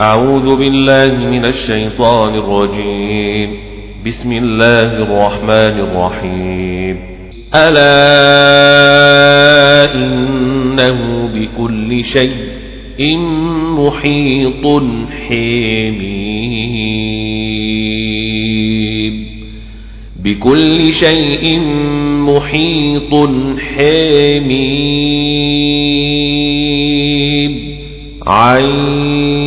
أعوذ بالله من الشيطان الرجيم. بسم الله الرحمن الرحيم. ألا إنه بكل شيء محيط حميم. بكل شيء محيط حميم. عين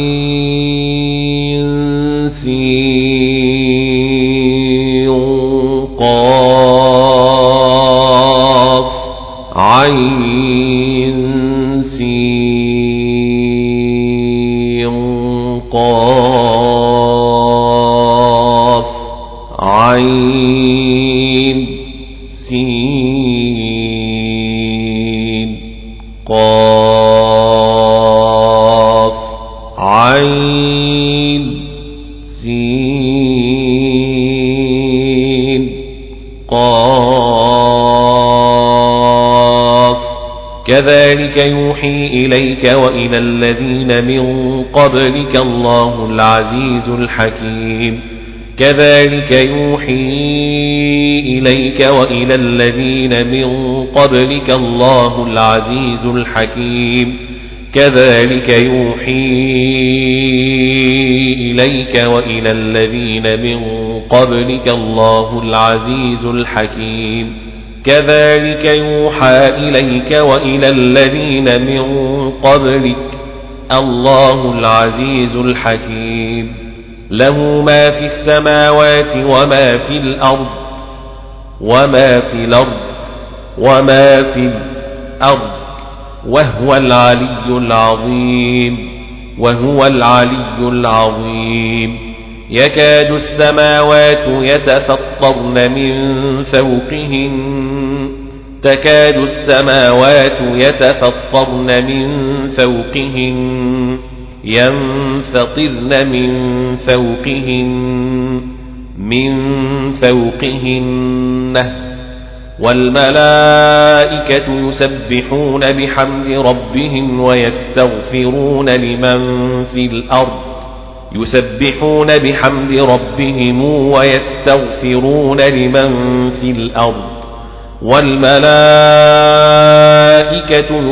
كذلك يوحي إليك وإلى الذين من قبلك الله العزيز الحكيم. كذلك يوحي إليك وإلى الذين من قبلك الله العزيز الحكيم. كذلك يوحي إليك وإلى الذين من قبلك الله العزيز الحكيم. كذلك يوحى إليك وإلى الذين من قبلك الله العزيز الحكيم له ما في السماوات وما في الأرض وما في الأرض وما في الأرض وهو العلي العظيم وهو العلي العظيم يكاد السماوات يتفطرن من فوقهن. تكاد السماوات يتفطرن من فوقهن. ينفطرن من فوقهن. من فوقهن. والملائكة يسبحون بحمد ربهم ويستغفرون لمن في الأرض. يسبحون بحمد ربهم ويستغفرون لمن في الأرض والملائكة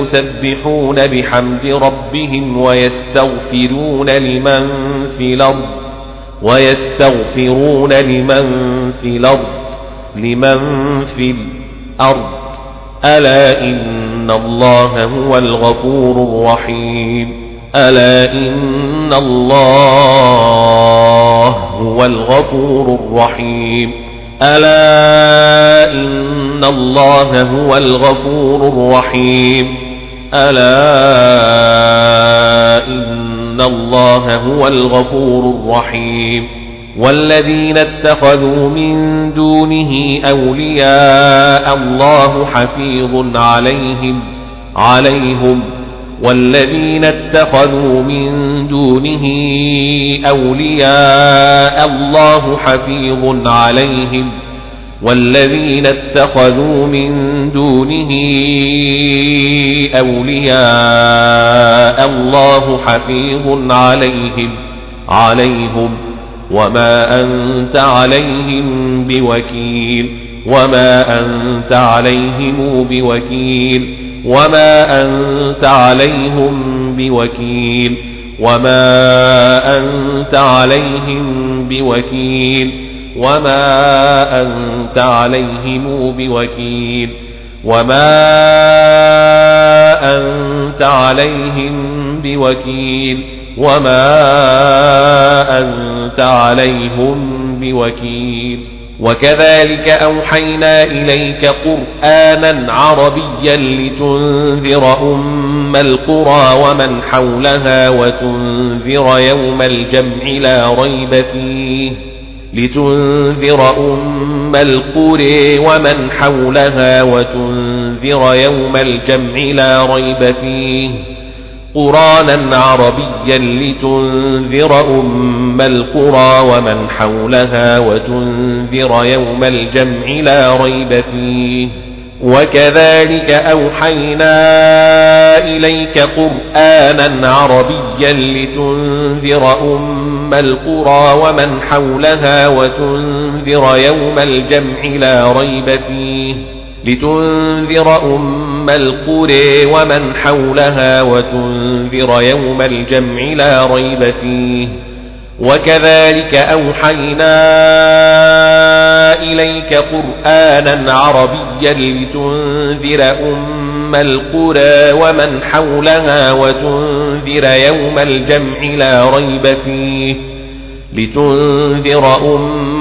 يسبحون بحمد ربهم ويستغفرون لمن في الأرض ويستغفرون لمن في الأرض لمن في الأرض ألا إن الله هو الغفور الرحيم ألا إن الله هو الغفور الرحيم. ألا إن الله هو الغفور الرحيم. ألا إن الله هو الغفور الرحيم. والذين اتخذوا من دونه أولياء الله حفيظ عليهم عليهم والذين اتخذوا من دونه أولياء الله حفيظ عليهم والذين اتخذوا من دونه أولياء الله حفيظ عليهم عليهم وما أنت عليهم بوكيل وما أنت عليهم بوكيل وما أنت عليهم بوكيل وما أنت عليهم بوكيل وما أنت عليهم بوكيل وما أنت عليهم بوكيل وما أنت عليهم بوكيل وكذلك أوحينا إليك قرآنا عربيا لتنذر أم القرى ومن حولها وتنذر يوم الجمع لا ريب فيه لتنذر أم القرى ومن حولها وتنذر يوم الجمع لا ريب فيه قرانا عربيا لتنذر أم القرى ومن حولها وتنذر يوم الجمع لا ريب فيه. وكذلك أوحينا إليك قرآنا عربيا لتنذر أم القرى ومن حولها وتنذر يوم الجمع لا ريب فيه. لتنذر أم القرى ومن حولها وتنذر يوم الجمع لا ريب فيه. وكذلك أوحينا إليك قرآنا عربيا لتنذر أم القرى ومن حولها وتنذر يوم الجمع لا ريب فيه. لتنذر أم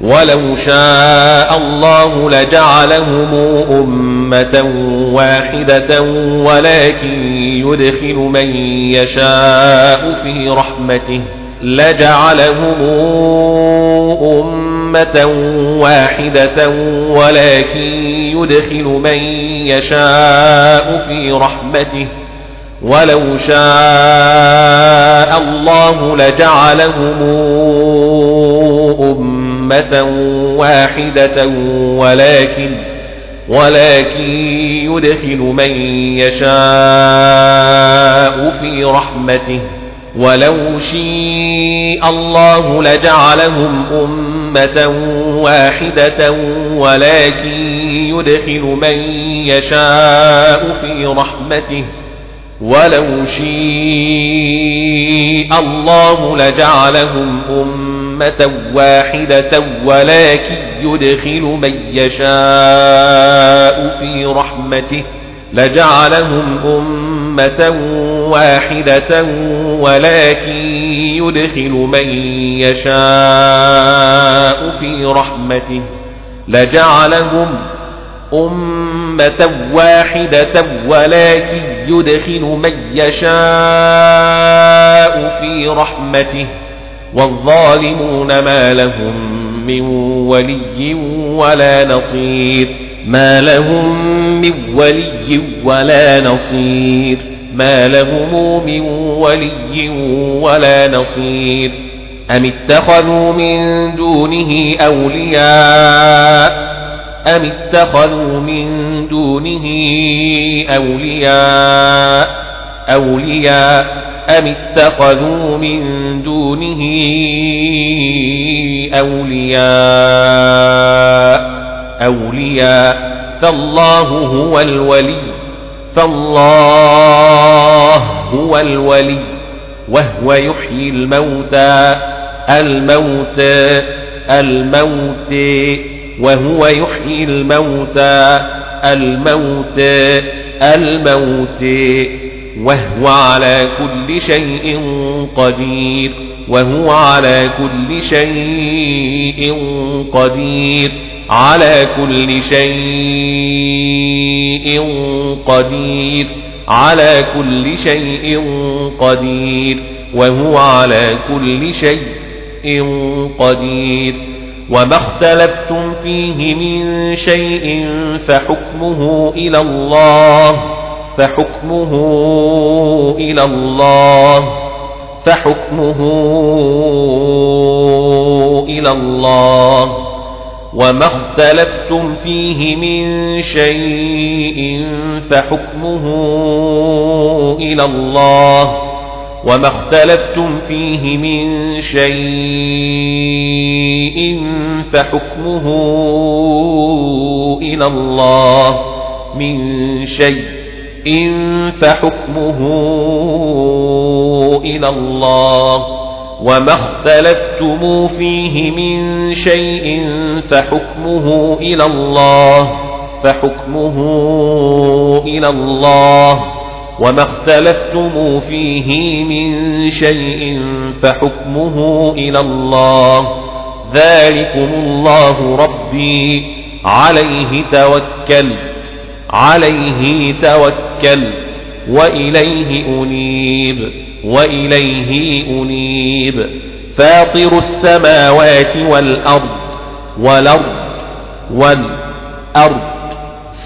ولو شاء الله لجعلهم أمة واحدة ولكن يدخل من يشاء في رحمته لجعلهم أمة واحدة ولكن يدخل من يشاء في رحمته ولو شاء الله لجعلهم أمة واحدة ولكن ولكن يدخل من يشاء في رحمته ولو شيء الله لجعلهم أمة واحدة ولكن يدخل من يشاء في رحمته ولو شيء الله لجعلهم أمة واحدة ولكن يدخل من يشاء في رحمته. لجعلهم أمة واحدة ولكن يدخل من يشاء في رحمته. لجعلهم أمة واحدة ولكن يدخل من يشاء في رحمته. والظالمون ما لهم من ولي ولا نصير. ما لهم من ولي ولا نصير. ما لهم من ولي ولا نصير. أم اتخذوا من دونه أولياء؟ أم اتخذوا من دونه أولياء؟ أولياء أم اتخذوا من دونه أولياء أولياء فالله هو الولي فالله هو الولي وهو يحيي الموتى الموتى الموتى وهو يحيي الموتى الموتى الموتى وهو على كل شيء قدير وهو على كل شيء قدير على كل شيء قدير على كل شيء قدير وهو على كل شيء قدير. وما اختلفتم فيه من شيء فحكمه إلى الله. فحكمه إلى الله فحكمه إلى الله وما اختلفتم فيه من شيء فحكمه إلى الله وما اختلفتم فيه من شيء فحكمه إلى الله من شيء فحكمه إلى الله وما اختلفتم فيه من شيء فحكمه إلى الله فحكمه إلى الله وما اختلفتم فيه من شيء فحكمه إلى الله ذلكم الله ربي عليه توكلت عليه توكلت وإليه أنيب وإليه أنيب. فاطر السماوات والأرض والأرض والأرض.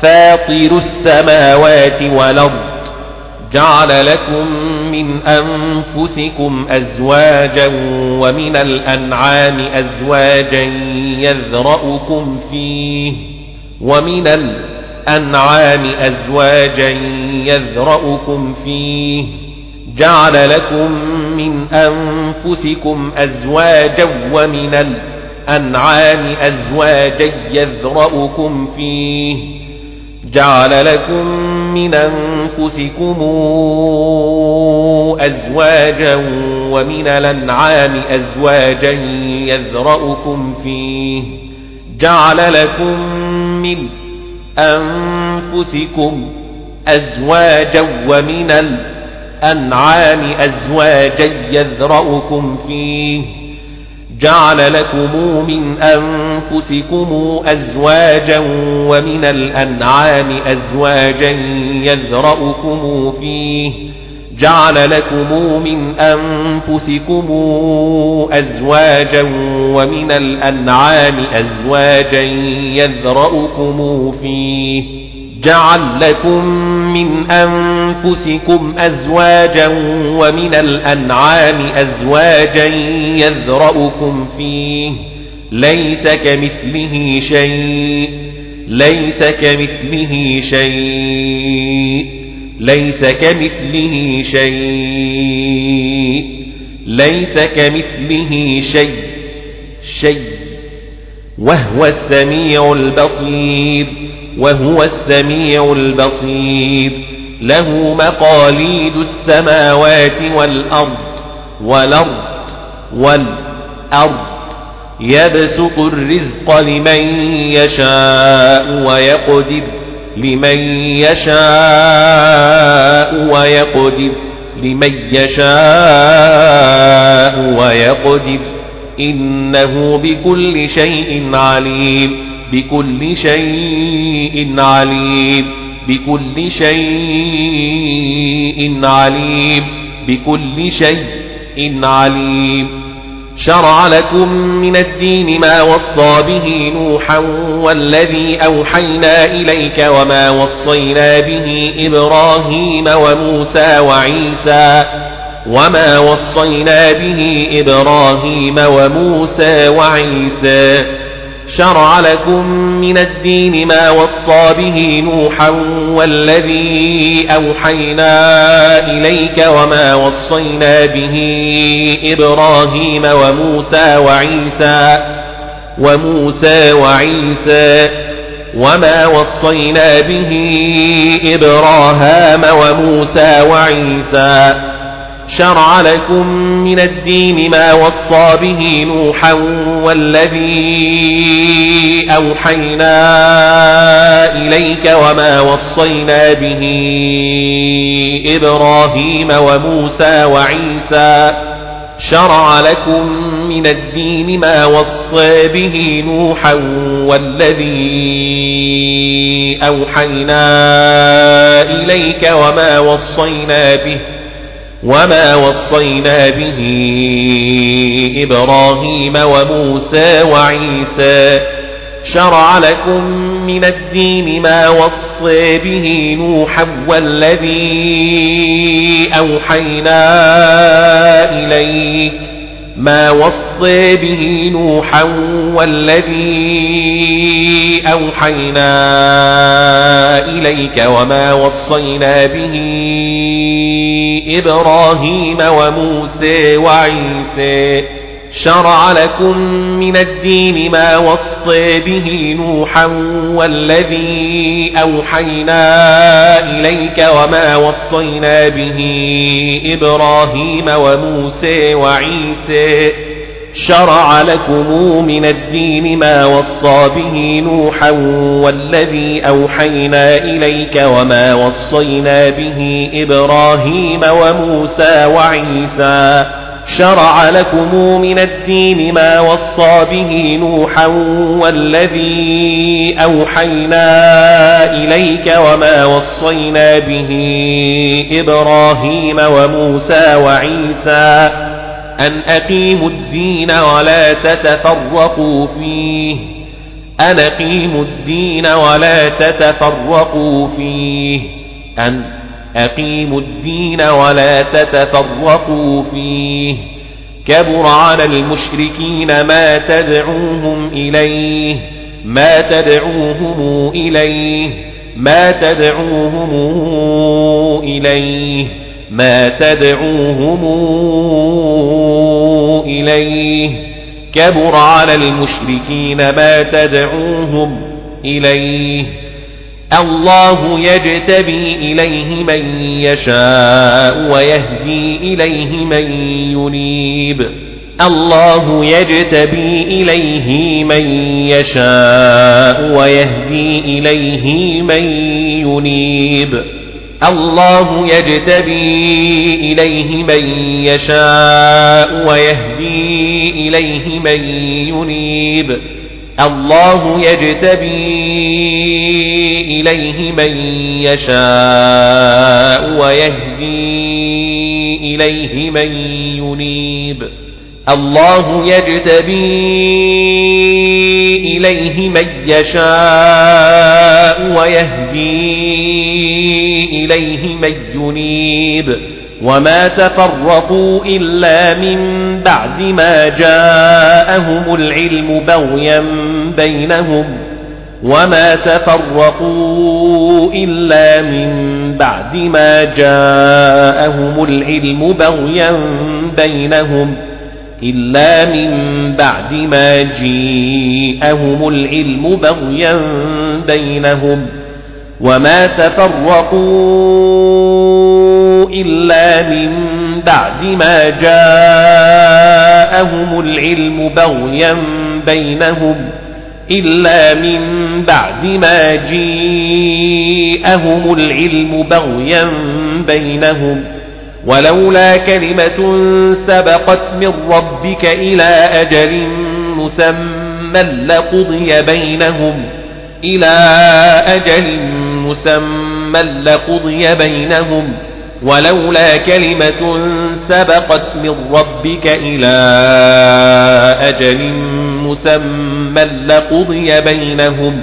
فاطر السماوات والأرض. جعل لكم من أنفسكم أزواجا ومن الأنعام أزواجا يذرأكم فيه. ومن الأنعام أزواجا يذرأكم فيه جعل لكم من أنفسكم أزواجا ومن الأنعام أزواجا يذرأكم فيه جعل لكم من أنفسكم أزواجا ومن الأنعام أزواجا يذرأكم فيه جعل لكم من أنفسكم أزواجا ومن الأنعام أزواجا يذرأكم فيه جعل لكم من أنفسكم أزواجا ومن الأنعام أزواجا يذرأكم فيه جعل لكم من أنفسكم أزواجا ومن الأنعام أزواجا يذرأكم فيه. جعل لكم من أنفسكم أزواجا ومن الأنعام أزواجا يذرأكم فيه. ليس كمثله شيء ليس كمثله شيء. ليس كمثله شيء. ليس كمثله شيء. شيء. وهو السميع البصير. وهو السميع البصير. له مقاليد السماوات والأرض والأرض والأرض. يبسط الرزق لمن يشاء ويقدر. لمن يشاء ويقدر لمن يشاء ويقدر. إنه بكل شيء عليم بكل شيء عليم بكل شيء عليم بكل شيء عليم. شرع لكم من الدين ما وصى به نوحا والذي أوحينا إليك وما وصينا به إبراهيم وموسى وعيسى وما وصينا به إبراهيم وموسى وعيسى شرع لكم من الدين ما وصى به نوحا والذي أوحينا إليك وما وصينا به إبراهيم وموسى وعيسى وموسى وعيسى وما وصينا به إبراهام وموسى وعيسى شرع لكم من الدين ما وصى به نوحا والذي أوحينا إليك وما وصينا به إبراهيم وموسى وعيسى. شرع لكم من الدين ما وصى به نوحا والذي أوحينا إليك وما وصينا به. وما وصينا به إبراهيم وموسى وعيسى شرع لكم من الدين ما وصي به نوحا والذي أوحينا إليك ما وصي به نوحا والذي أوحينا إليك وما وصينا به إبراهيم وموسى وعيسى شرع لكم من الدين ما وصي به نوحا والذي أوحينا إليك وما وصينا به إبراهيم وموسى وعيسى. شرع لكم من الدين ما وصى به نوحا والذي أوحينا إليك وما وصينا به إبراهيم وموسى وعيسى. شرع لكم من الدين ما وصى به نوحا والذي أوحينا إليك وما وصينا به إبراهيم وموسى وعيسى أن أقيموا الدين ولا تتفرقوا فيه أن أقيموا الدين ولا تتفرقوا فيه أن أقيموا الدين ولا تتفرقوا فيه. كبر على المشركين ما تدعوهم إليه ما تدعوهم إليه ما تدعوهم إليه ما تدعوهم إليه. كبر على المشركين ما تدعوهم إليه. الله يجتبي إليه من يشاء ويهدي إليه من ينيب. الله يجتبي إليه من يشاء ويهدي إليه من ينيب. الله يجتبي إليه من يشاء ويهدي إليه من ينيب. الله يجتبي إليه من يشاء ويهدي إليه من ينيب. الله يجتبي إليه من يشاء ويهدي إليه من ينيب. وما تفرقوا إلا من بعد ما جاءهم العلم بغيا بينهم وما تفرقوا إلا من بعد ما جاءهم العلم بغيا بينهم إلا من بعد ما جيءهم العلم بغيا بينهم وما تفرقوا إلا من بعد ما جاءهم العلم بغيا بينهم إلا من بعد ما جيءهم العلم بغيا بينهم. ولولا كلمة سبقت من ربك إلى أجل مسمى لقضي بينهم إلى أجل مسمى لقضي بينهم. ولولا كلمة سبقت من ربك إلى أجل مسمى لقضي بينهم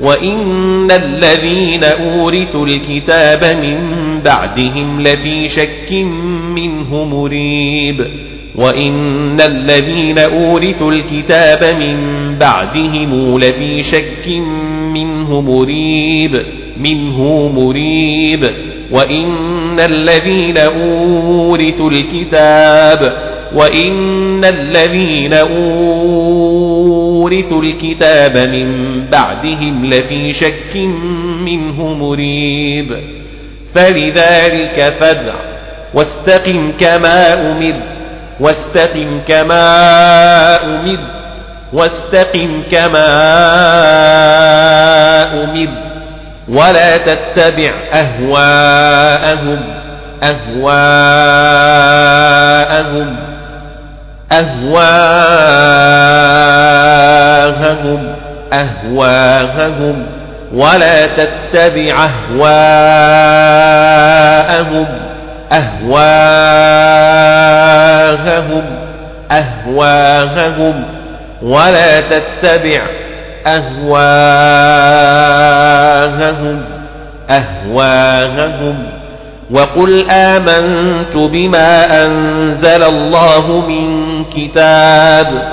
وإن الذين أورثوا الكتاب من بعدهم لفي شك منه مريب وإن الذين أورثوا الكتاب من بعدهم لفي شك منه مريب منه مريب وإن الذين أورثوا الكتاب وإن الذين أورثوا الكتاب من بعدهم لفي شك منه مريب فلذلك فادع واستقم كما أمرت واستقم كما أمرت واستقم كما أمرت ولا تتبع أهواءهم. أهواءهم. أهواءهم. أهواءهم. ولا تتبع أهواءهم. أهواءهم. أهواءهم. ولا تتبع أهواءهم أهواءهم وقل آمنت بما أنزل الله من كتاب.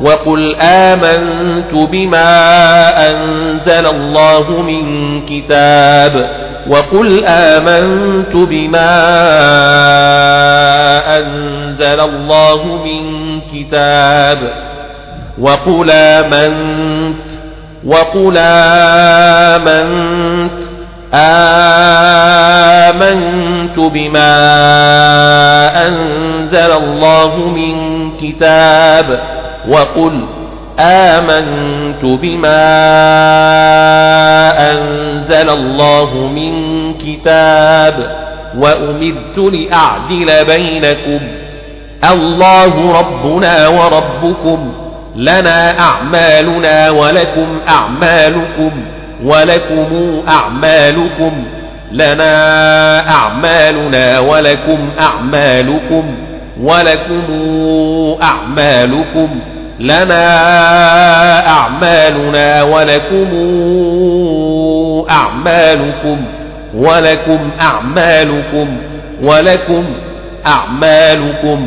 وقل آمنت بما أنزل الله من كتاب. وقل آمنت بما أنزل الله من كتاب. وقل آمنت وقل آمنت آمنت بما أنزل الله من كتاب وقل آمنت بما أنزل الله من كتاب وأمرت لأعدل بينكم الله ربنا وربكم لنا أعمالنا ولكم أعمالكم ولكم أعمالكم لنا أعمالنا ولكم أعمالكم ولكم أعمالكم لنا أعمالنا ولكم أعمالكم ولكم أعمالكم ولكم أعمالكم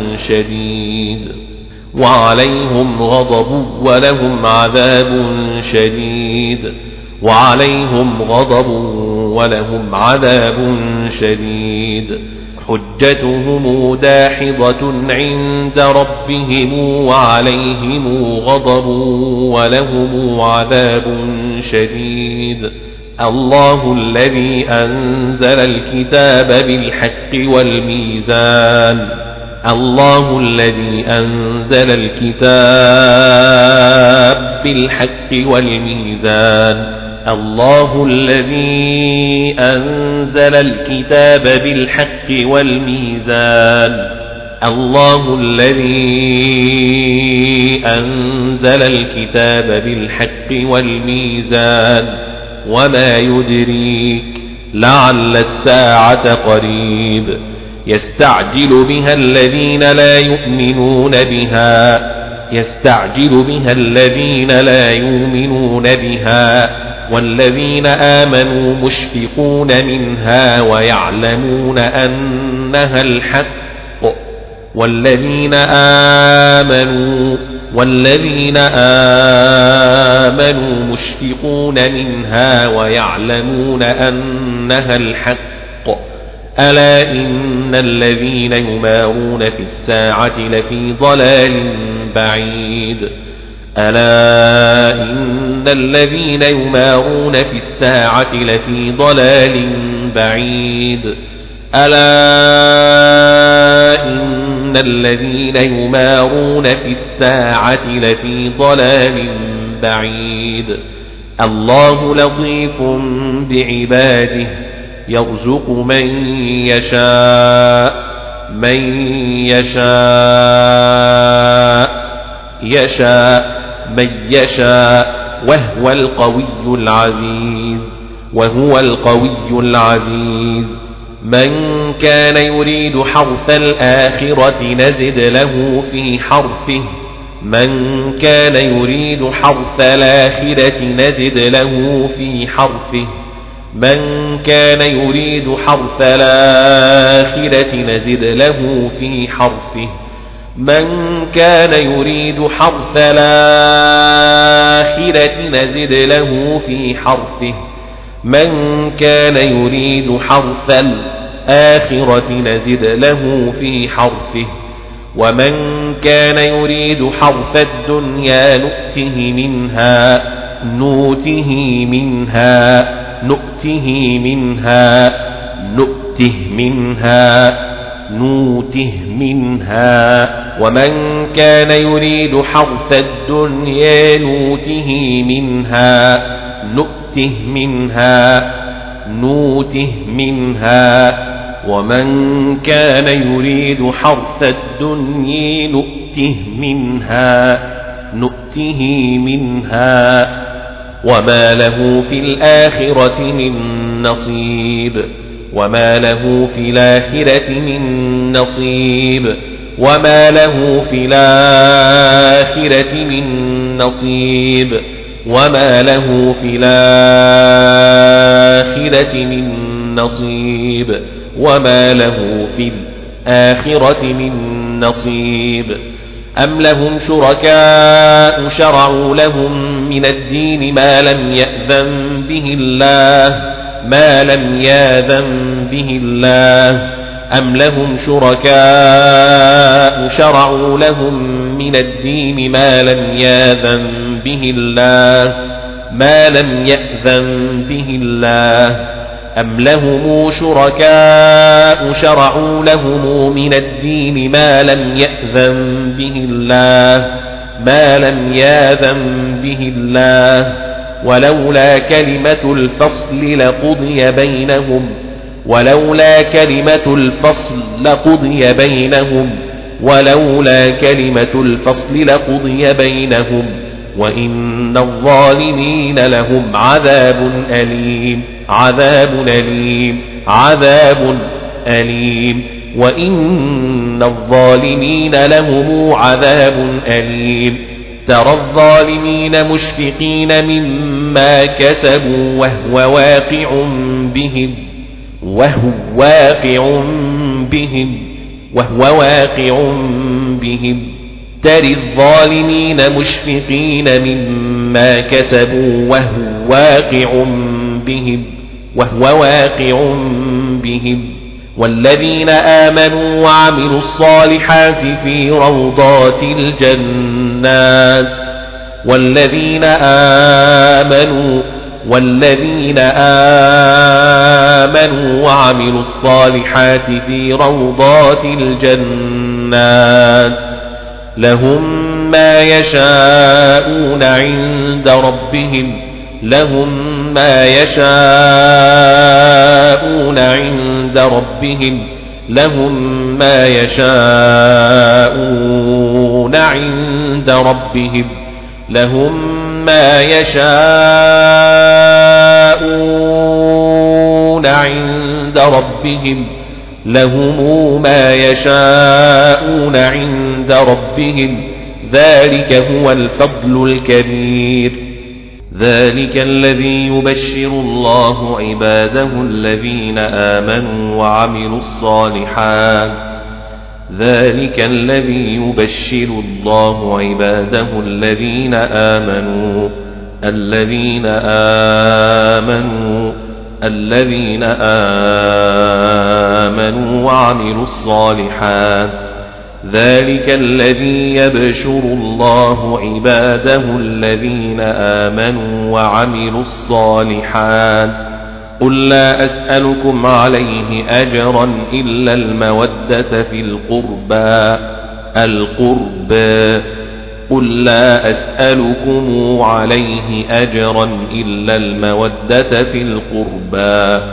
شديد وعليهم غضب ولهم عذاب شديد وعليهم غضب ولهم عذاب شديد حجتهم داحضة عند ربهم وعليهم غضب ولهم عذاب شديد الله الذي أنزل الكتاب بالحق والميزان الله الذي أنزل الكتاب بالحق والميزان. الله الذي أنزل الكتاب بالحق والميزان. الله الذي أنزل الكتاب بالحق والميزان. وما يدريك لعل الساعة قريب. يستعجل بها الذين لا يؤمنون بها يستعجل بها الذين لا يؤمنون بها والذين آمنوا مشفقون منها ويعلمون أنها الحق والذين آمنوا والذين آمنوا مشفقون منها ويعلمون أنها الحق. ألا إن الذين يمارون في الساعة لفي ضلال بعيد ألا إن الذين يمارون في الساعة لفي ضلال بعيد ألا إن الذين يمارون في الساعة لفي ضلال بعيد الله لطيف بعباده يرزق من يشاء من يشاء يشاء من يشاء وهو القوي العزيز وهو القوي العزيز. من كان يريد حرث الآخرة نزد له في حرثه. من كان يريد حرث الآخرة نزد له في حرثه. من كان يريد حرث الآخرة نزد له في حرثه. من كان يريد حرث الآخرة نزد له في حرثه. من كان يريد حرث الآخرة نزد له في حرثه. ومن كان يريد حرث الدنيا نؤته منها نوته منها. نؤته منها نؤته منها نوته منها. ومن كان يريد حرث الدنيا نوته منها نؤته منها نوته منها. ومن كان يريد حرث الدنيا نؤته منها نؤته منها. وما له في الآخرة من نصيب وما له في الآخرة من نصيب وما له في الآخرة من نصيب وما له في الآخرة من نصيب وما له في الآخرة من نصيب أم لهم شركاء شرعوا لهم من الدين ما لم يأذن به الله ما لم ياذن به الله أم لهم شركاء شرعوا لهم من الدين ما لم ياذن به الله ما لم يأذن به الله أم لهم شركاء شرعوا لهم من الدين ما لم يأذن به الله ما لم ياذن به الله ولولا كلمة الفصل لقضي بينهم ولولا كلمة الفصل لقضي بينهم ولولا كلمة الفصل لقضي بينهم وإن الظالمين لهم عذاب أليم. عذاب أليم. عذاب أليم. وإن الظالمين لهم عذاب أليم. ترى الظالمين مشفقين مما كسبوا وهو واقع بهم. وهو واقع بهم. وهو واقع بهم. ترى الظالمين مشفقين مما كسبوا وهو واقع بهم وهو واقع بهم. والذين آمنوا وعملوا الصالحات في روضات الجنات. والذين آمنوا والذين آمنوا وعملوا الصالحات في روضات الجنات. لهم ما يشاءون عند ربهم لهم ما يشاءون عند ربهم لهم ما يشاءون عند ربهم لهم ما يشاءون عند ربهم. لهم ما يشاءون عند ربهم. ذلك هو الفضل الكبير. ذلك الذي يبشر الله عباده الذين آمنوا وعملوا الصالحات. ذلك الذي يبشر الله عباده الذين آمنوا الذين آمنوا الذين آمنوا وعملوا الصالحات. ذلك الذي يبشر الله عباده الذين آمنوا وعملوا الصالحات. قل لا أسألكم عليه أجرا إلا المودة في القربى. القربى قل لا أسألكم عليه أجرا إلا المودة في القربى.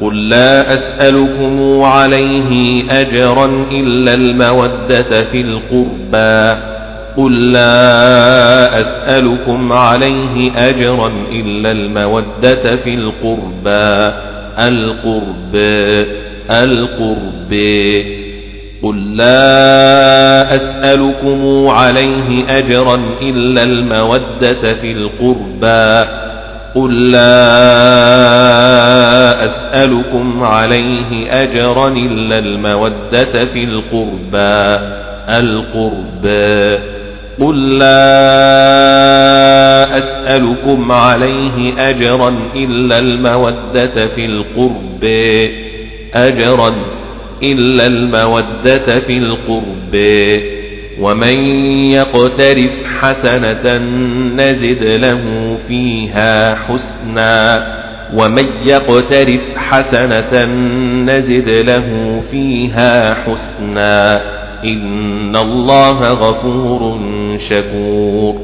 قل لا أسألكم عليه أجرا إلا المودة في القربى قل لا أسألكم عليه أجرا إلا المودة في القربى القربى القربى قل لا أسألكم عليه أجرا إلا المودة في القربى قل لا أسألكم عليه أجرا إلا المودة في القربى القربى. قل لا أسألكم عليه أجرا إلا المودة في القربى. أجرا إلا المودة في القربى. ومن يقترف حسنة نزد له فيها حسنا ومن يقترف حسنة نزد له فيها حسنا إن الله غفور شكور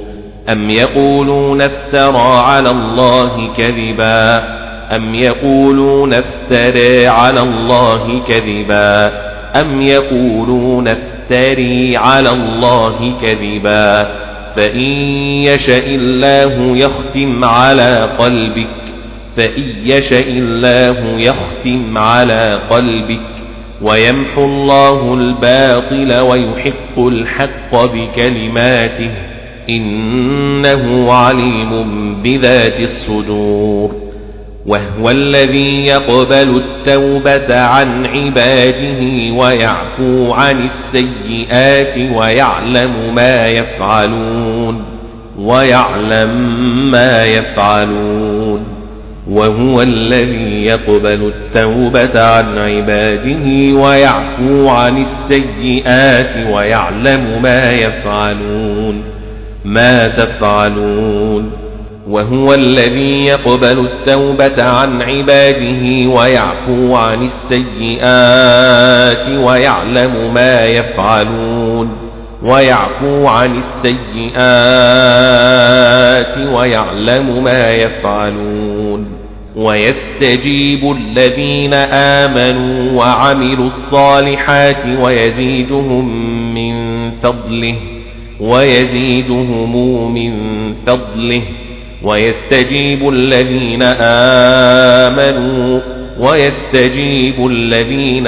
أم يقولون افترى على الله كذبا أم يقولون افترى على الله كذبا أم يقولون افتري على الله كذبا فإن يشأ الله يختم على قلبك فإن يشأ الله يختم على قلبك ويمحو الله الباطل ويحق الحق بكلماته إنه عليم بذات الصدور وهو الذي يقبل التوبة عن عباده ويعفو عن السيئات ويعلم ما يفعلون ويعلم ما يفعلون. وهو الذي يقبل التوبة عن عباده ويعفو عن السيئات ويعلم ما يفعلون. ما تفعلون؟ وهو الذي يقبل التوبة عن عباده ويعفو عن السيئات ويعلم ما يفعلون ويعفو عن السيئات ويعلم ما يفعلون ويستجيب الذين آمنوا وعملوا الصالحات ويزيدهم من فضله ويزيدهم من فضله ويستجيب الذين آمنوا ويستجيب الذين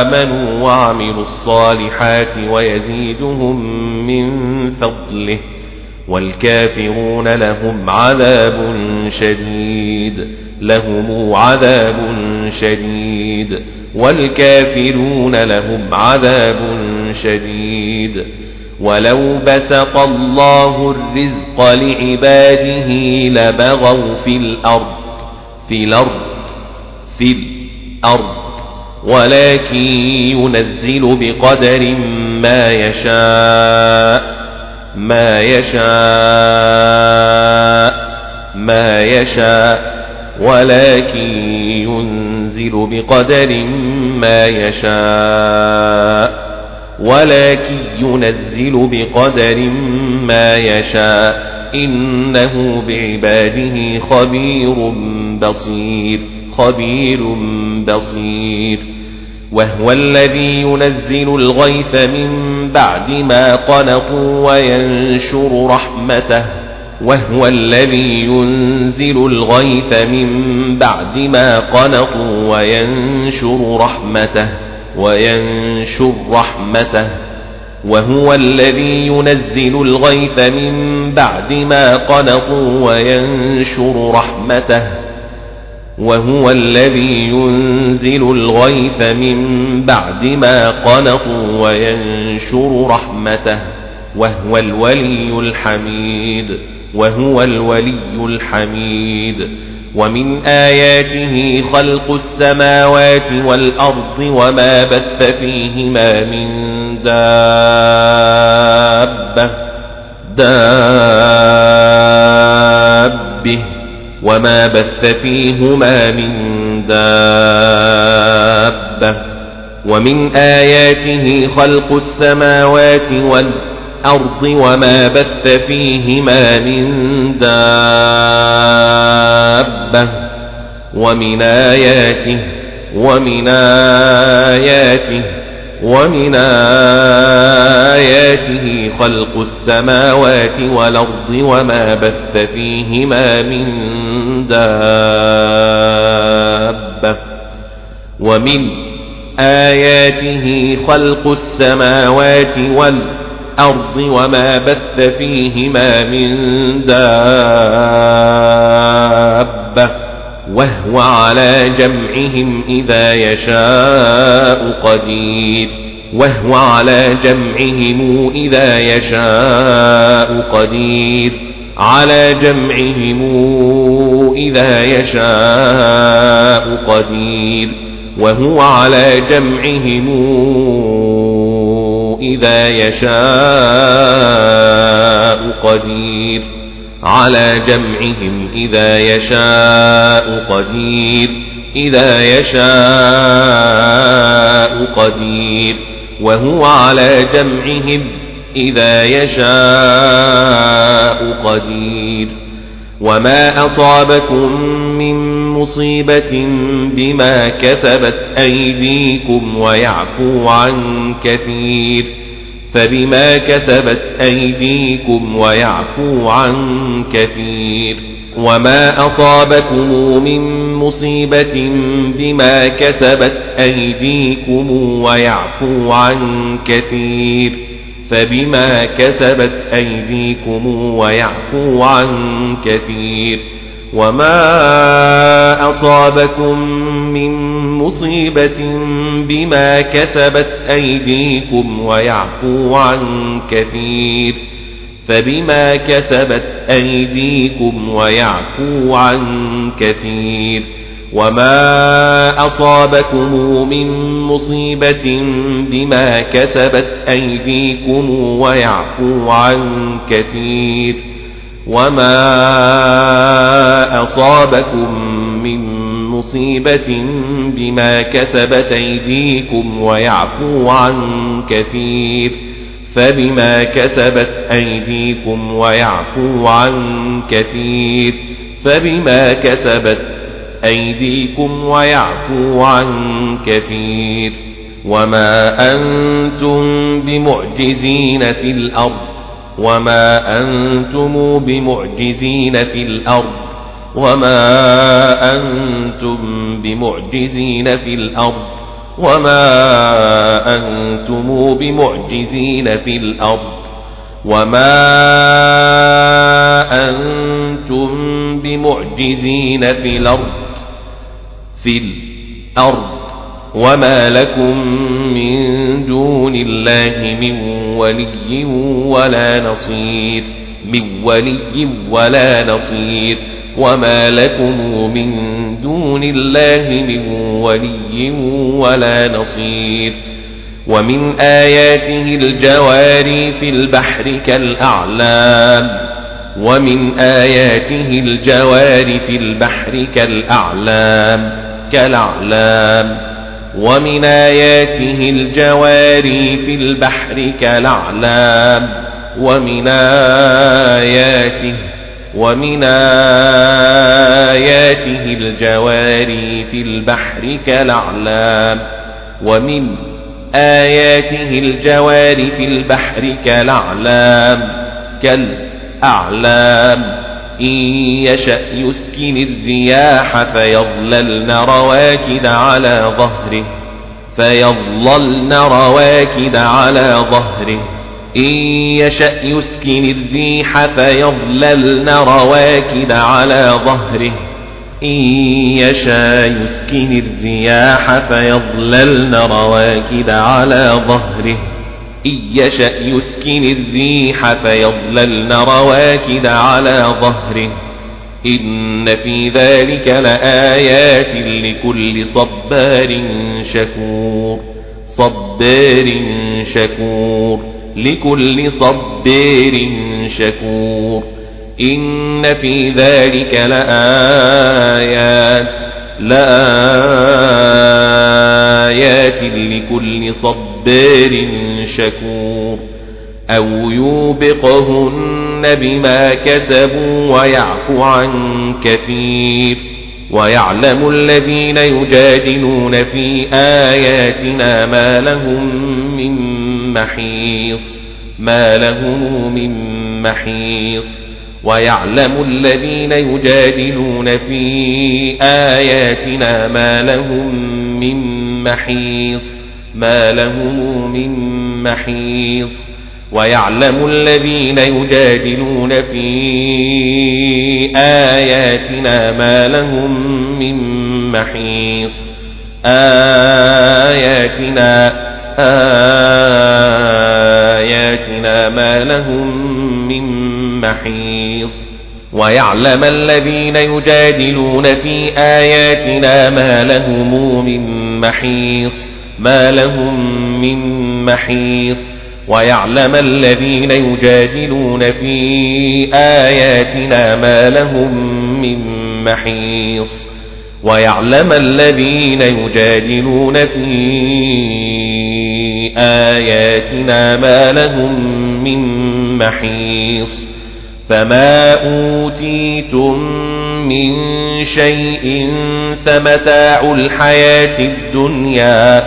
آمنوا وعملوا الصالحات ويزيدهم من فضله والكافرون لهم عذاب شديد لهم عذاب شديد والكافرون لهم عذاب شديد ولو بسط الله الرزق لعباده لبغوا في الأرض في الأرض في الأرض ولكن ينزل بقدر ما يشاء ما يشاء ما يشاء ولكن ينزل بقدر ما يشاء. ولكن ينزل بقدر ما يشاء. إنه بعباده خبير بصير خبير بصير. وهو الذي ينزل الغيث من بعد ما قنطوا وينشر رحمته. وهو الذي ينزل الغيث من بعد ما قنطوا وينشر رحمته. وينشر رحمته وهو الذي ينزل الغيث من بعد ما قنطوا وينشر رحمته وهو الذي ينزل الغيث من بعد ما قنطوا وينشر رحمته وهو الولي الحميد وهو الولي الحميد ومن آياته خلق السماوات والأرض وما بث فيهما من دابة. دابة. وما بث فيهما من دابة. ومن آياته خلق السماوات والأرض الأرض وما بث فيهما من دابة ومن آياته ومن آياته ومن آياته خلق السماوات والأرض وما بث فيهما من دابة ومن آياته خلق السماوات والأرض الأرض وما بث فيهما من دابة وهو على جمعهم إذا يشاء قدير وهو على جمعهم إذا يشاء قدير على جمعهم إذا يشاء قدير وهو على جمعهم إذا يشاء قدير على جمعهم إذا يشاء قدير إذا يشاء قدير وهو على جمعهم إذا يشاء قدير وما أصابكم من مصيبة بما كسبت أيديكم ويعفو عن كثير فبما كسبت أيديكم ويعفو عن كثير وما أصابكم من مصيبة بما كسبت أيديكم ويعفو عن كثير فبما كسبت أيديكم ويعفو عن كثير وما أصابكم من مصيبة بما كسبت أيديكم ويعفو عن كثير فبما كسبت أيديكم ويعفو عن كثير وما أصابكم من مصيبة بما كسبت أيديكم ويعفو عن كثير وما أصابكم من مصيبة بما كسبت أيديكم ويعفو عن كثير فبما كسبت أيديكم ويعفو عن كثير فبما كسبت أيديكم ويعفو عن كثير وما أنتم بمعجزين في الأرض وما أنتم بمعجزين في الأرض وما أنتم بمعجزين في الأرض وما أنتم بمعجزين في الأرض وما أنتم بمعجزين في الأرض في الأرض وما لكم من دون الله من ولي ولا نصير من ولي ولا نصير. وما لكم من دون الله من ولي ولا نصير. ومن آياته الجواري في البحر كالأعلام. ومن آياته الجوار في البحر كالأعلام. كالأعلام. ومن آياته الجواري في البحر كالأعلام ومن آياته ومن آياته الجواري في البحر كالأعلام ومن آياته الجوار في البحر كالأعلام كالأعلام إن يشأ يسكن الرياح فيظللن رواكد على ظهره فيظللن رواكد على ظهره. إن يشأ يسكن الريح فيظللن رواكد على ظهره. إن يشاء يسكن الرياح فيظللن رواكد على ظهره. إن يشأ يسكن الريح فيظللن رواكد على ظهره. إن في ذلك لآيات لكل صبار شكور. صبار شكور. لكل صبار شكور. إن في ذلك لآيات. لآيات لكل صبار شكور أو يوبقهن بما كسبوا ويعفو عن كثير ويعلم الذين يجادلون في آياتنا ما لهم من محيص ما لهم من محيص ويعلم الذين يجادلون في آياتنا ما لهم من محيص ما لهم من محيص ويعلم الذين يجادلون في آياتنا ما لهم من محيص آياتنا آياتنا ما لهم من محيص ويعلم الذين يجادلون في آياتنا ما لهم من محيص ما لهم من محيص ويعلم الذين يجادلون في آياتنا ما لهم من محيص ويعلم الذين يجادلون في آياتنا ما لهم من محيص فما أوتيتم من شيء فمتاع الحياة الدنيا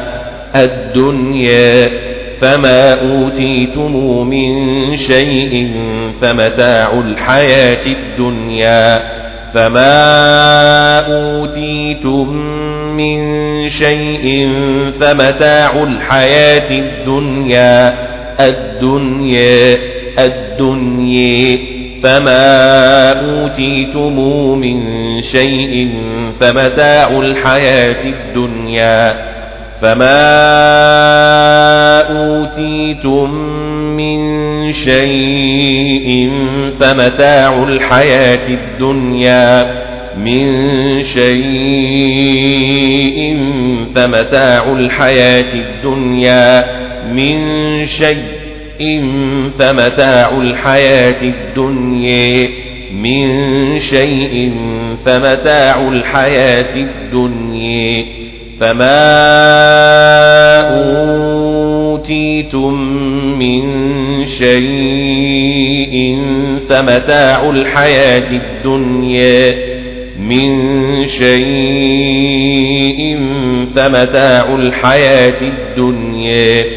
الدنيا فما أوتيتم من شيء فمتاع الحياة الدنيا فما أوتيتم من شيء فمتاع الحياة الدنيا الدنيا الدنيا. فما أوتيتم من شيء فمتاع الحياة الدنيا فما أوتيتم من شيء فمتاع الحياة الدنيا من شيء فمتاع الحياة الدنيا من شيء فمتاع الحياة الدنيا. من شيء فمتاع الحياة الدنيا. فما أوتيتم من شيء فمتاع الحياة الدنيا. من شيء فمتاع الحياة الدنيا.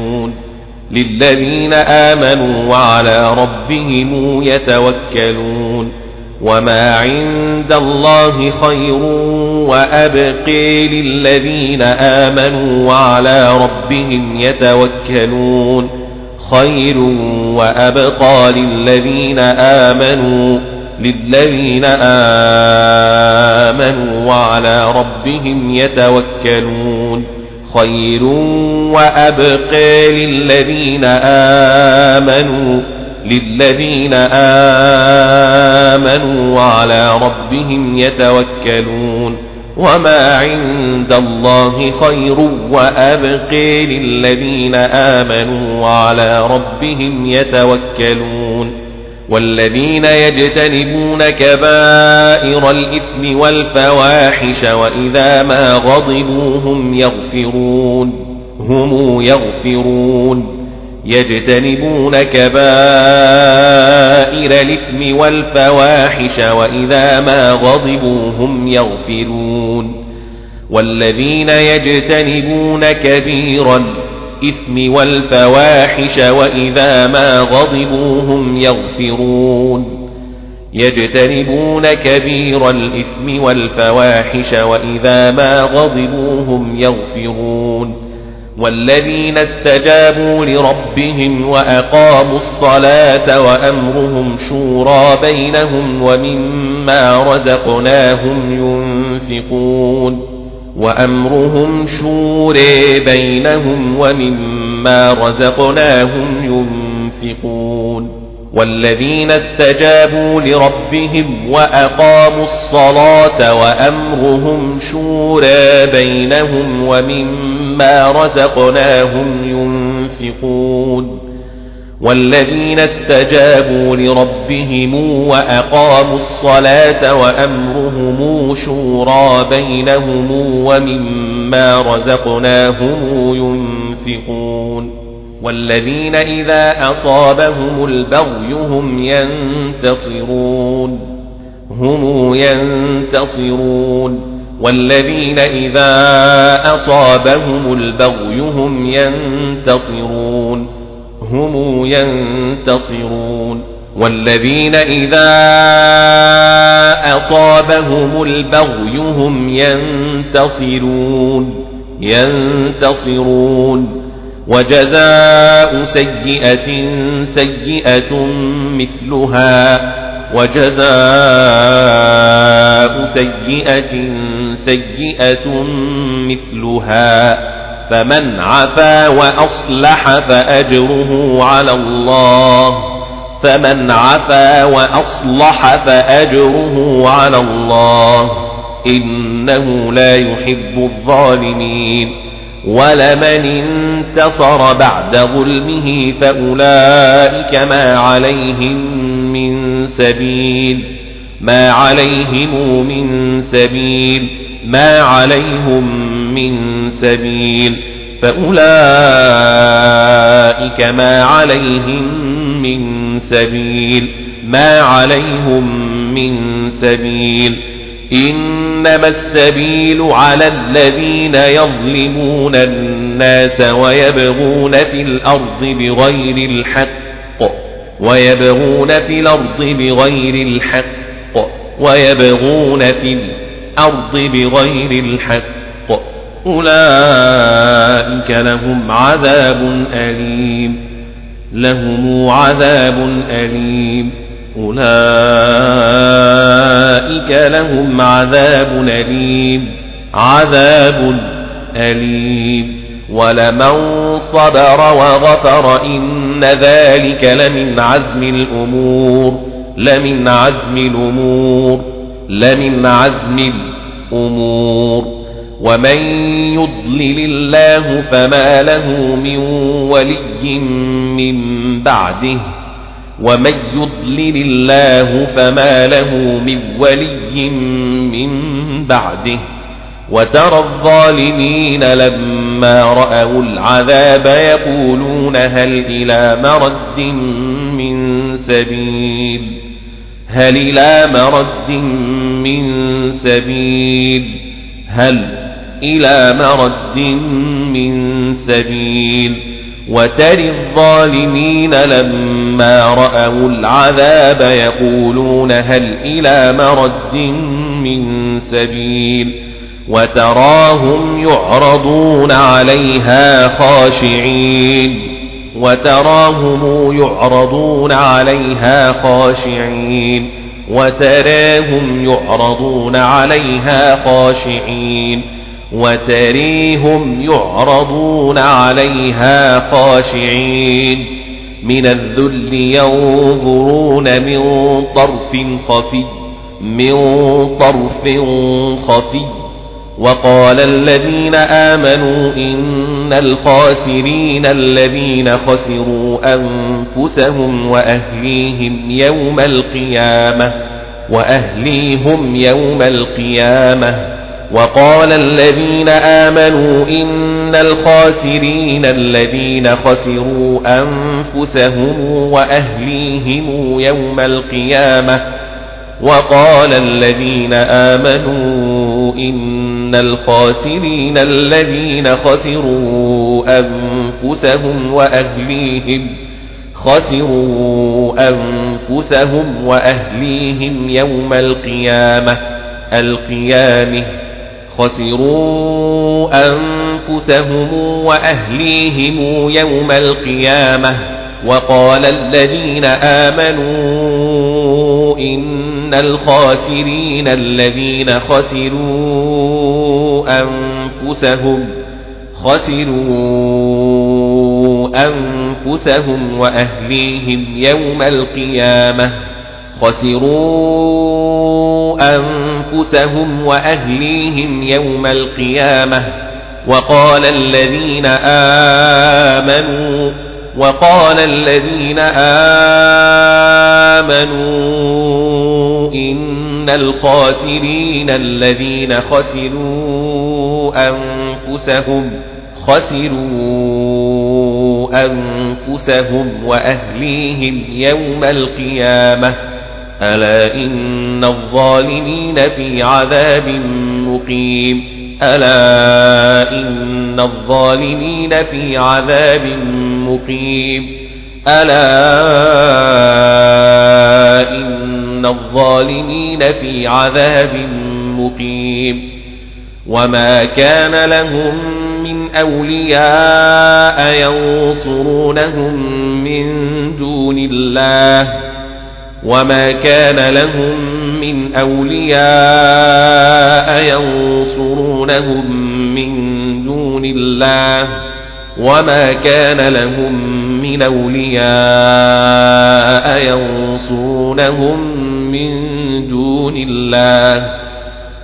للذين آمنوا وعلى ربهم يتوكلون وما عند الله خير وأبقي للذين آمنوا وعلى ربهم يتوكلون خير وأبقى للذين آمنوا للذين آمنوا وعلى ربهم يتوكلون خير وأبقى للذين آمنوا للذين آمنوا وعلى ربهم يتوكلون. وما عند الله خير وأبقي للذين آمنوا وعلى ربهم يتوكلون. والذين يجتنبون كبائر الإثم والفواحش وإذا ما غضبوا هم يغفرون هم يغفرون. يجتنبون كبائر الإثم والفواحش وإذا ما غضبوا هم يغفرون. والذين يجتنبون كبير الإثم والفواحش وإذا ما غضبوا هم يغفرون. يجتنبون كبير الإثم والفواحش وإذا ما غضبوا هم يغفرون. والذين استجابوا لربهم وأقاموا الصلاة وأمرهم شورى بينهم ومما رزقناهم ينفقون. وأمرهم شورى بينهم ومما رزقناهم ينفقون والذين استجابوا لربهم وأقاموا الصلاة وأمرهم شورى بينهم ومما رزقناهم ينفقون والذين استجابوا لربهم وأقاموا الصلاة وأمرهم شورى بينهم ومما رزقناهم ينفقون والذين إذا أصابهم البغي هم ينتصرون هم ينتصرون والذين إذا أصابهم البغي هم ينتصرون هم ينتصرون والذين إذا أصابهم البغي هم ينتصرون ينتصرون. وجزاء سيئة سيئة مثلها وجزاء سيئة سيئة مثلها. فمن عفا وأصلح فأجره على الله. فمن عفا وأصلح فأجره على الله. إنه لا يحب الظالمين. ولمن انتصر بعد ظلمه فأولئك ما عليهم من سبيل. ما عليهم من سبيل. ما عليهم من سبيل فأولئك ما عليهم من سبيل ما عليهم من سبيل إنما السبيل على الذين يظلمون الناس ويبغون في الأرض بغير الحق ويبغون في الأرض بغير الحق ويبغون في الأرض بغير الحق أولئك لهم عذاب أليم لهم عذاب أليم أولئك لهم عذاب أليم عذاب أليم ولمن صبر وغفر إن ذلك لمن عزم الأمور لمن عزم الأمور لمن عزم الأمور ومن يضلل الله فما له من ولي من بعده ومن يضلل الله فما له من ولي من بعده وترى الظالمين لما رأوا العذاب يقولون هل إلى مرد من سبيل هل إلى مرد من سبيل هل إلى مرد من سبيل وترى الظالمين لما رأوا العذاب يقولون هل إلى مرد من سبيل وتراهم يعرضون عليها خاشعين وتراهم يعرضون عليها خاشعين وتراهم يعرضون عليها خاشعين وتريهم يعرضون عليها خاشعين من الذل ينظرون من طرف خفي من طرف خفي وقال الذين آمنوا إن الخاسرين الذين خسروا أنفسهم وأهليهم يوم القيامة وأهليهم يوم القيامة وقال الذين آمنوا إن الخاسرين الذين خسروا أنفسهم وأهليهم يوم القيامة وقال الذين آمنوا إن الخاسرين الذين خسروا أنفسهم وأهليهم خسروا أنفسهم وأهليهم يوم القيامة القيامة خسروا أنفسهم وأهليهم يوم القيامة وقال الذين آمنوا إن الخاسرين الذين خسروا أنفسهم خسروا أنفسهم وأهليهم يوم القيامة خسروا أنفسهم وأهليهم يوم القيامة وقال الذين آمنوا وقال الذين آمنوا إن الخاسرين الذين خسروا أنفسهم خسروا أنفسهم وأهليهم يوم القيامة ألا إن الظالمين في عذاب مقيم ألا إن الظالمين في عذاب مقيم ألا إن الظالمين في عذاب مقيم وما كان لهم من أولياء ينصرونهم من دون الله وما كان لهم من أولياء ينصرونهم من دون الله وما كان لهم من أولياء ينصرونهم من دون الله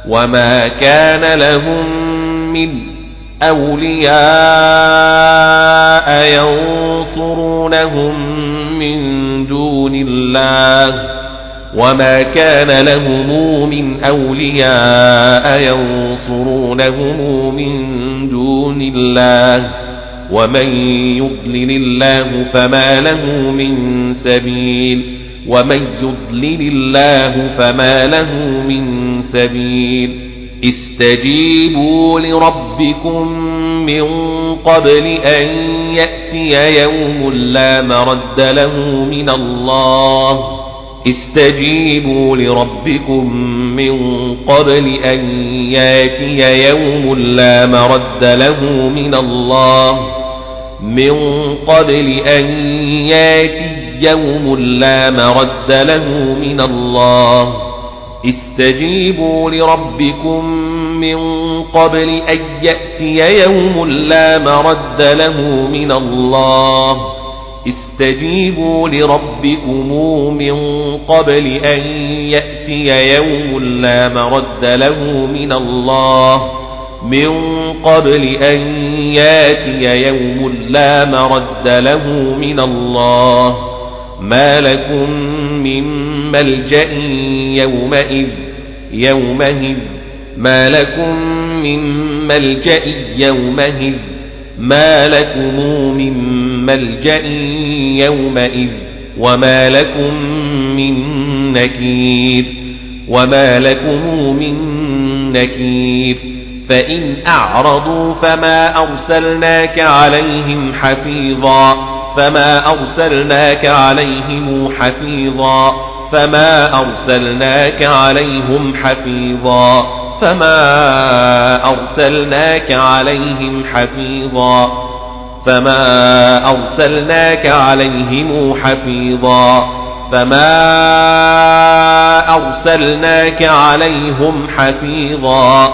وما كان لهم من أولياء ينصرونهم من دون الله وما كان لهم من أولياء ينصرونهم من دون الله ومن يضلل الله فما له من سبيل ومن يضلل الله فما له من سبيل استجيبوا لربكم من قبل أن يأتي يوم لا مرد له من الله. استجيبوا لربكم من قبل أن يأتي يوم لا مرد له من الله. من قبل أن يأتي يوم لا مرد له من الله. استجيبوا لربكم من قبل أن يأتي يوم لا مرد له من الله. استجيبوا لربكم من قبل أن يأتي يوم لا مرد له من الله. من قبل أن يأتي يوم لا مرد له من الله. ما لكم من ملجأ يومئذ يومئذ. ما لكم من ملجأ يومئذ ما لكم من ملجأ يومئذ. وما لكم من نكير وما لكم من نكير. فإن أعرضوا فما أرسلناك عليهم حفيظا فما أرسلناك عليهم حفيظا فما أرسلناك عليهم حفيظا فما أرسلناك عليهم حفيظا فما أرسلناك عليهم حفيظا فما أرسلناك عليهم حفيظا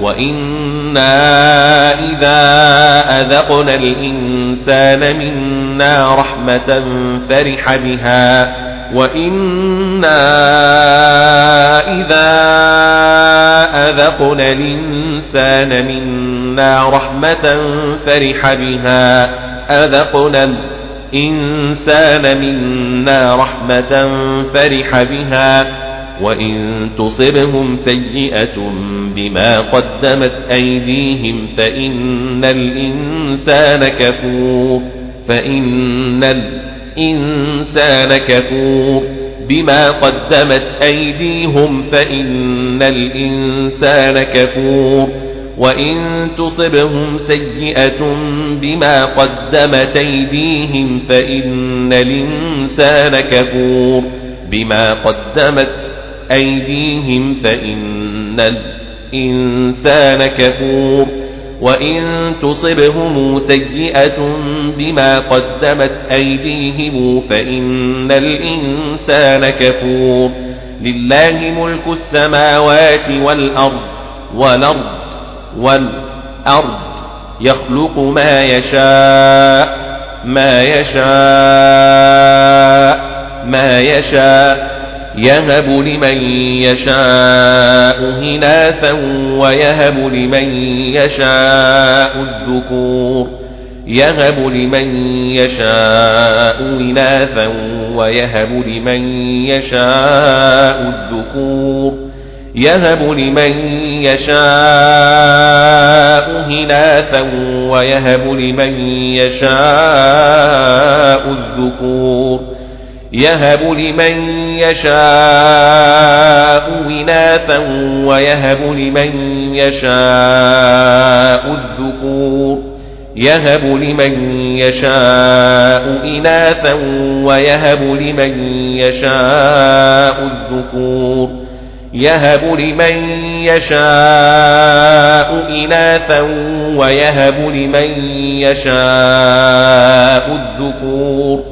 وإنا إذا أذقنا الإنسان منا رحمة فرح بها وإنا إذا أذقنا الإنسان منا رحمة فرح بها أذقنا الإنسان منا رحمة فرح بها وإن تصبهم سيئة بما قدمت أيديهم فإن الإنسان كفور فإن الإنسان كفور بما قدمت أيديهم فإن الإنسان كفور وإن تصبهم سيئة بما قدمت أيديهم فإن الإنسان كفور بما قدمت أيديهم فإن الإنسان كفور وإن تصبهم سيئة بما قدمت أيديهم فإن الإنسان كفور لله ملك السماوات والأرض والأرض والأرض يخلق ما يشاء ما يشاء ما يشاء يهب لمن يشاء إناثا ويهب لمن يشاء الذكور يهب لمن يشاء إناثا ويهب لمن يشاء الذكور يهب لمن يشاء إناثا ويهب لمن يشاء الذكور يهب لمن يشاء إناثا ويهب لمن يشاء الذكور يهب لمن يشاء إناثا ويهب لمن يشاء الذكور يهب لمن يشاء إناثا ويهب لمن يشاء الذكور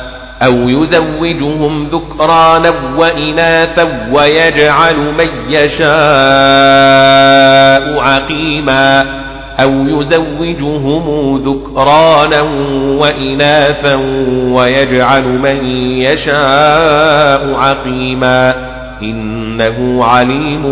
أو يزوجهم ذكرانا وإناثا ويجعل من يشاء عقيما أو يزوجهم ذكرانا وإناثا ويجعل من يشاء عقيما إنه عليم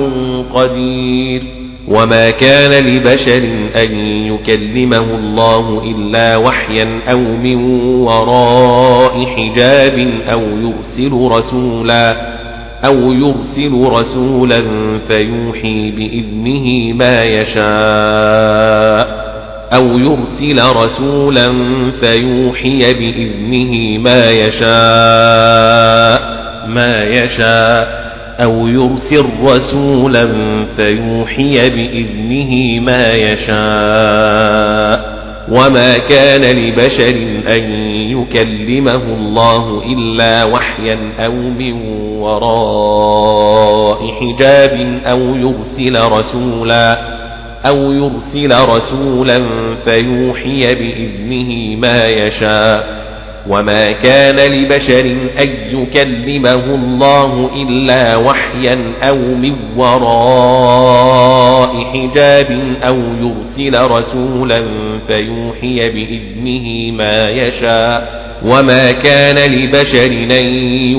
قدير وما كان لبشر أن يكلمه الله إلا وحيا أو من وراء حجاب أو يرسل رسولا أو يرسل رسولا فيوحي بإذنه ما يشاء أو يرسل رسولا فيوحي بإذنه ما يشاء ما يشاء أو يرسل رسولا فيوحي بإذنه ما يشاء وما كان لبشر أن يكلمه الله إلا وحيا أو من وراء حجاب أو يرسل رسولا أو يرسل رسولا فيوحي بإذنه ما يشاء وما كان لبشر أن يكلمه الله إلا وحيا أو من وراء حجاب أو يرسل رسولا فيوحي بإذنه ما يشاء وما كان لبشر أن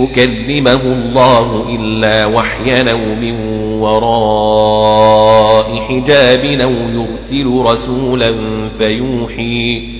يكلمه الله إلا وحيا أو من وراء حجاب أو يرسل رسولا فيوحي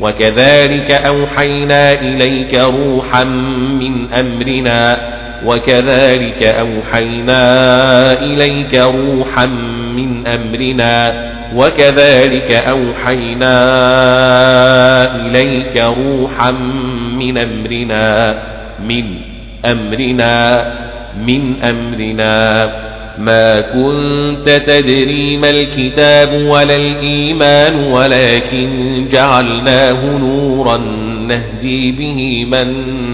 وكذلك أوحينا إليك روحا من أمرنا وكذلك أوحينا إليك روحا من أمرنا وكذلك أوحينا إليك روحا من أمرنا من أمرنا من أمرنا ما كنت تدري ما الكتاب ولا الإيمان ولكن جعلناه نورا نهدي به من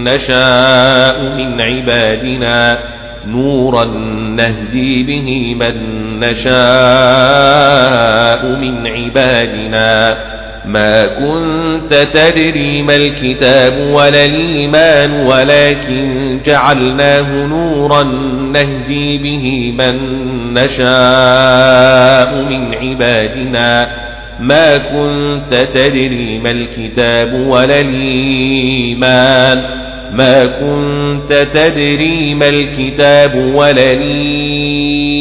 نشاء من عبادنا. نورا نهدي به من نشاء من عبادنا. ما كنت تدري ما الكتاب ولا الإيمان ولكن جعلناه نورا نهدي به من نشاء من عبادنا ما كنت تدري ما الكتاب ولا الإيمان ما كنت تدري ما الكتاب ولا الإيمان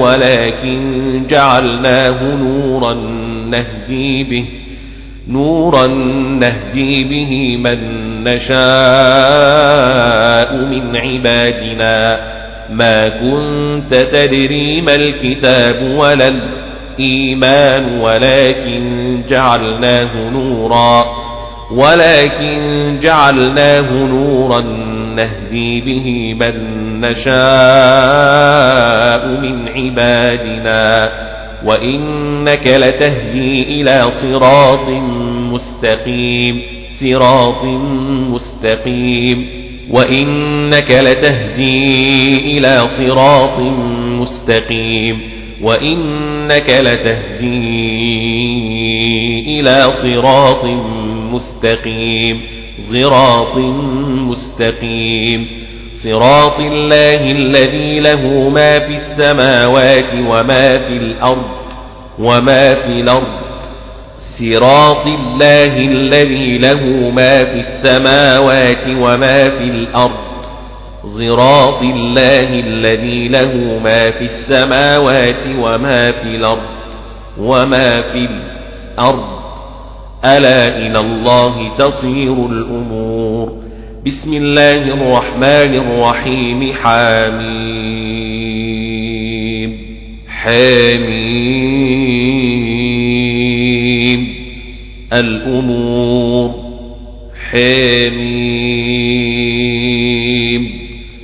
ولكن جعلناه نورا نهدي به نورا نهدي به من نشاء من عبادنا. ما كنت تدري ما الكتاب ولا الإيمان ولكن جعلناه نورا. ولكن جعلناه نورا نهدي به من نشاء من عبادنا. وإنك لتهدي إلى صراط مستقيم صراط مستقيم. وإنك لتهدي إلى صراط مستقيم. وإنك لتهدي إلى صراط مستقيم صراط مستقيم. صراط الله الذي له ما في السماوات وما في الأرض وما في الأرض. صراط الله الذي له ما في السماوات وما في الأرض. صراط الله الذي له ما في السماوات وما في الأرض وما في الأرض. ألا إلى الله تصير الأمور. بسم الله الرحمن الرحيم حميم حميم الأمور حميم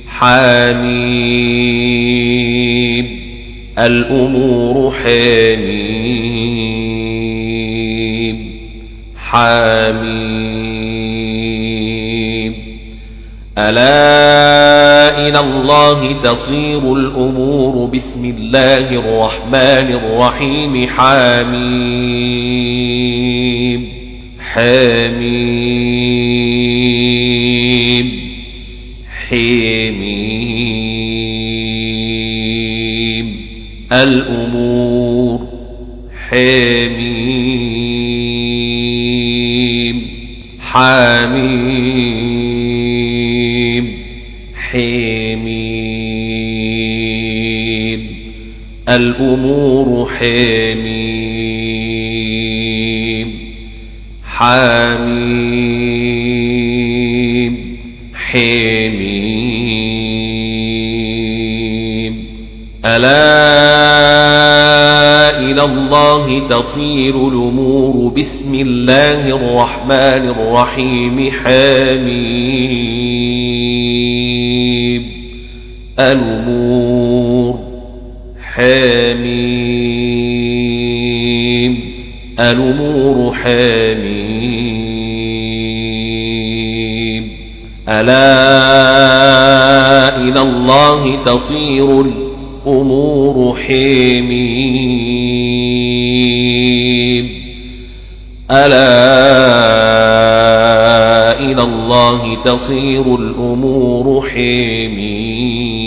حاميم الأمور حاميم حاميم ألا إلى الله تصير الأمور. بسم الله الرحمن الرحيم. حاميم. حاميم. حميم. حميم. حميم. ألا إلى الله تصير الأمور. بسم الله الرحمن الرحيم. حميم. الأمور. حميم. الأمور حميم ألا إلى الله تصير الأمور حميم ألا إلى الله تصير الأمور حميم